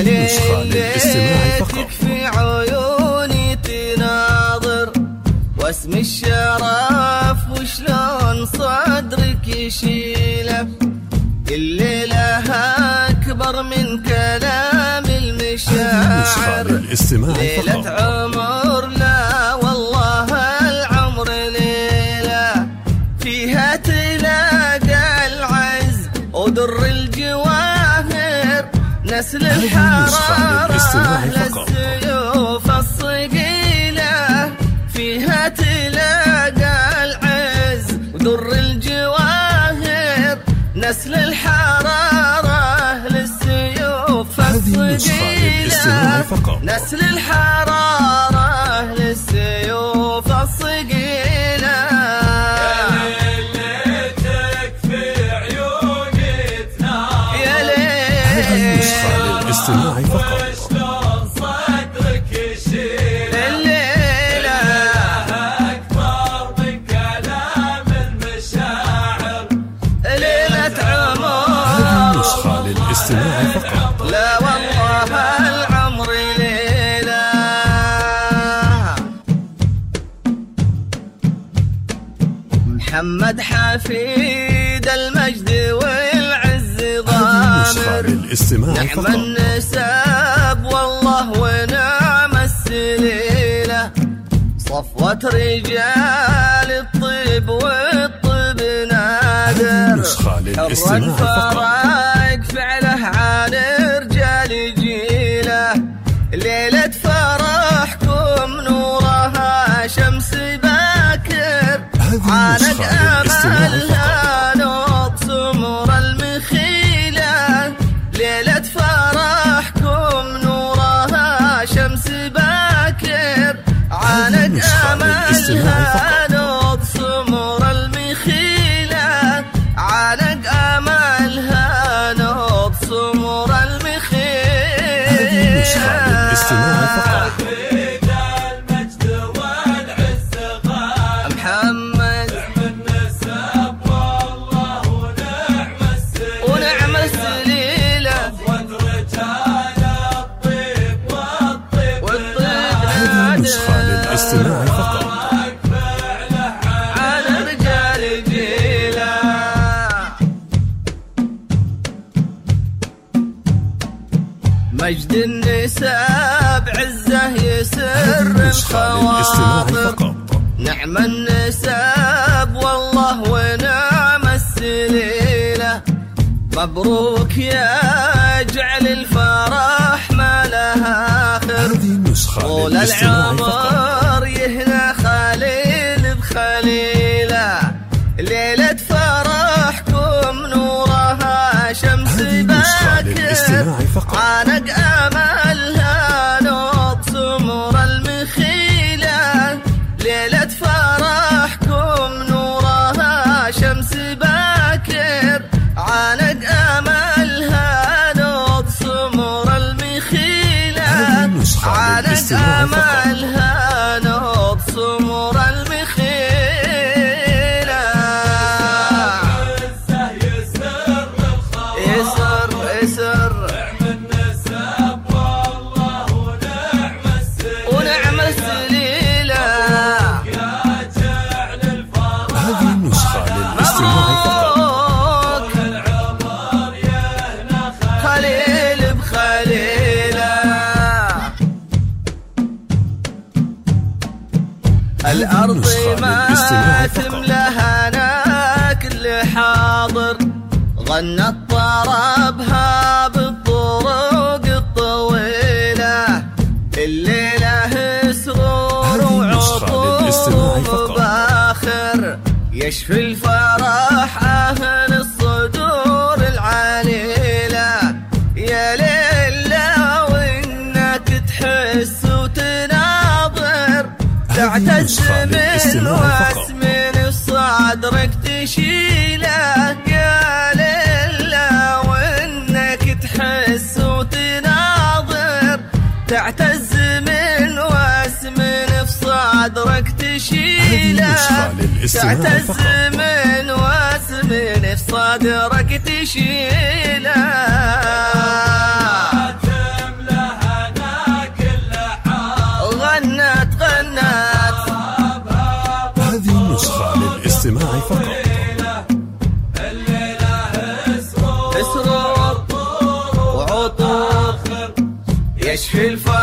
النسخة للاستماع فقط تكفي عيوني تناظر. واسم الشرف وشلون صدرك يشيله. الليلة أكبر من كلام المشاعر. ليلة عمر نسل الحرارة للسيوف الصقيلة فيها تلاقى العز ودر الجواهر نسل الحرارة للسيوف الصقيلة. نسل الحرارة للسيوف للاستماع فقط. للاستماع فقط. لا والله العمر ليلة. محمد حفيد المجد للاستماع نعم فقط. النساب والله ونعم السليلة صفوة رجال الطيب والطيب نادر. نسخة للاستماع فقط. فعله عن رجال جيله ليلة فرحكم نورها شمس باكر. هذه النسخة للاستماع مجد النساء بعزة يسر الخواطر نعم النساب والله ونعم السليلة مبروك يا جعل الفرح ما لها آخر. طول العمر للاستماع فقط. عانق النسخة ما للاستماع فقط. تملها أنا كل حاضر غنت طربها بالطرق الطويلة الليلة سرور فقط. باخر يشفي الفرح من للاستماع فقط. واس من صدرك تشيله يا ليلة وإنك تحس وتناظر تعتز من وأس من في صدرك تشيله تعتز. من وأس من في صدرك تشيله اسرار وعطور يشفي الفقر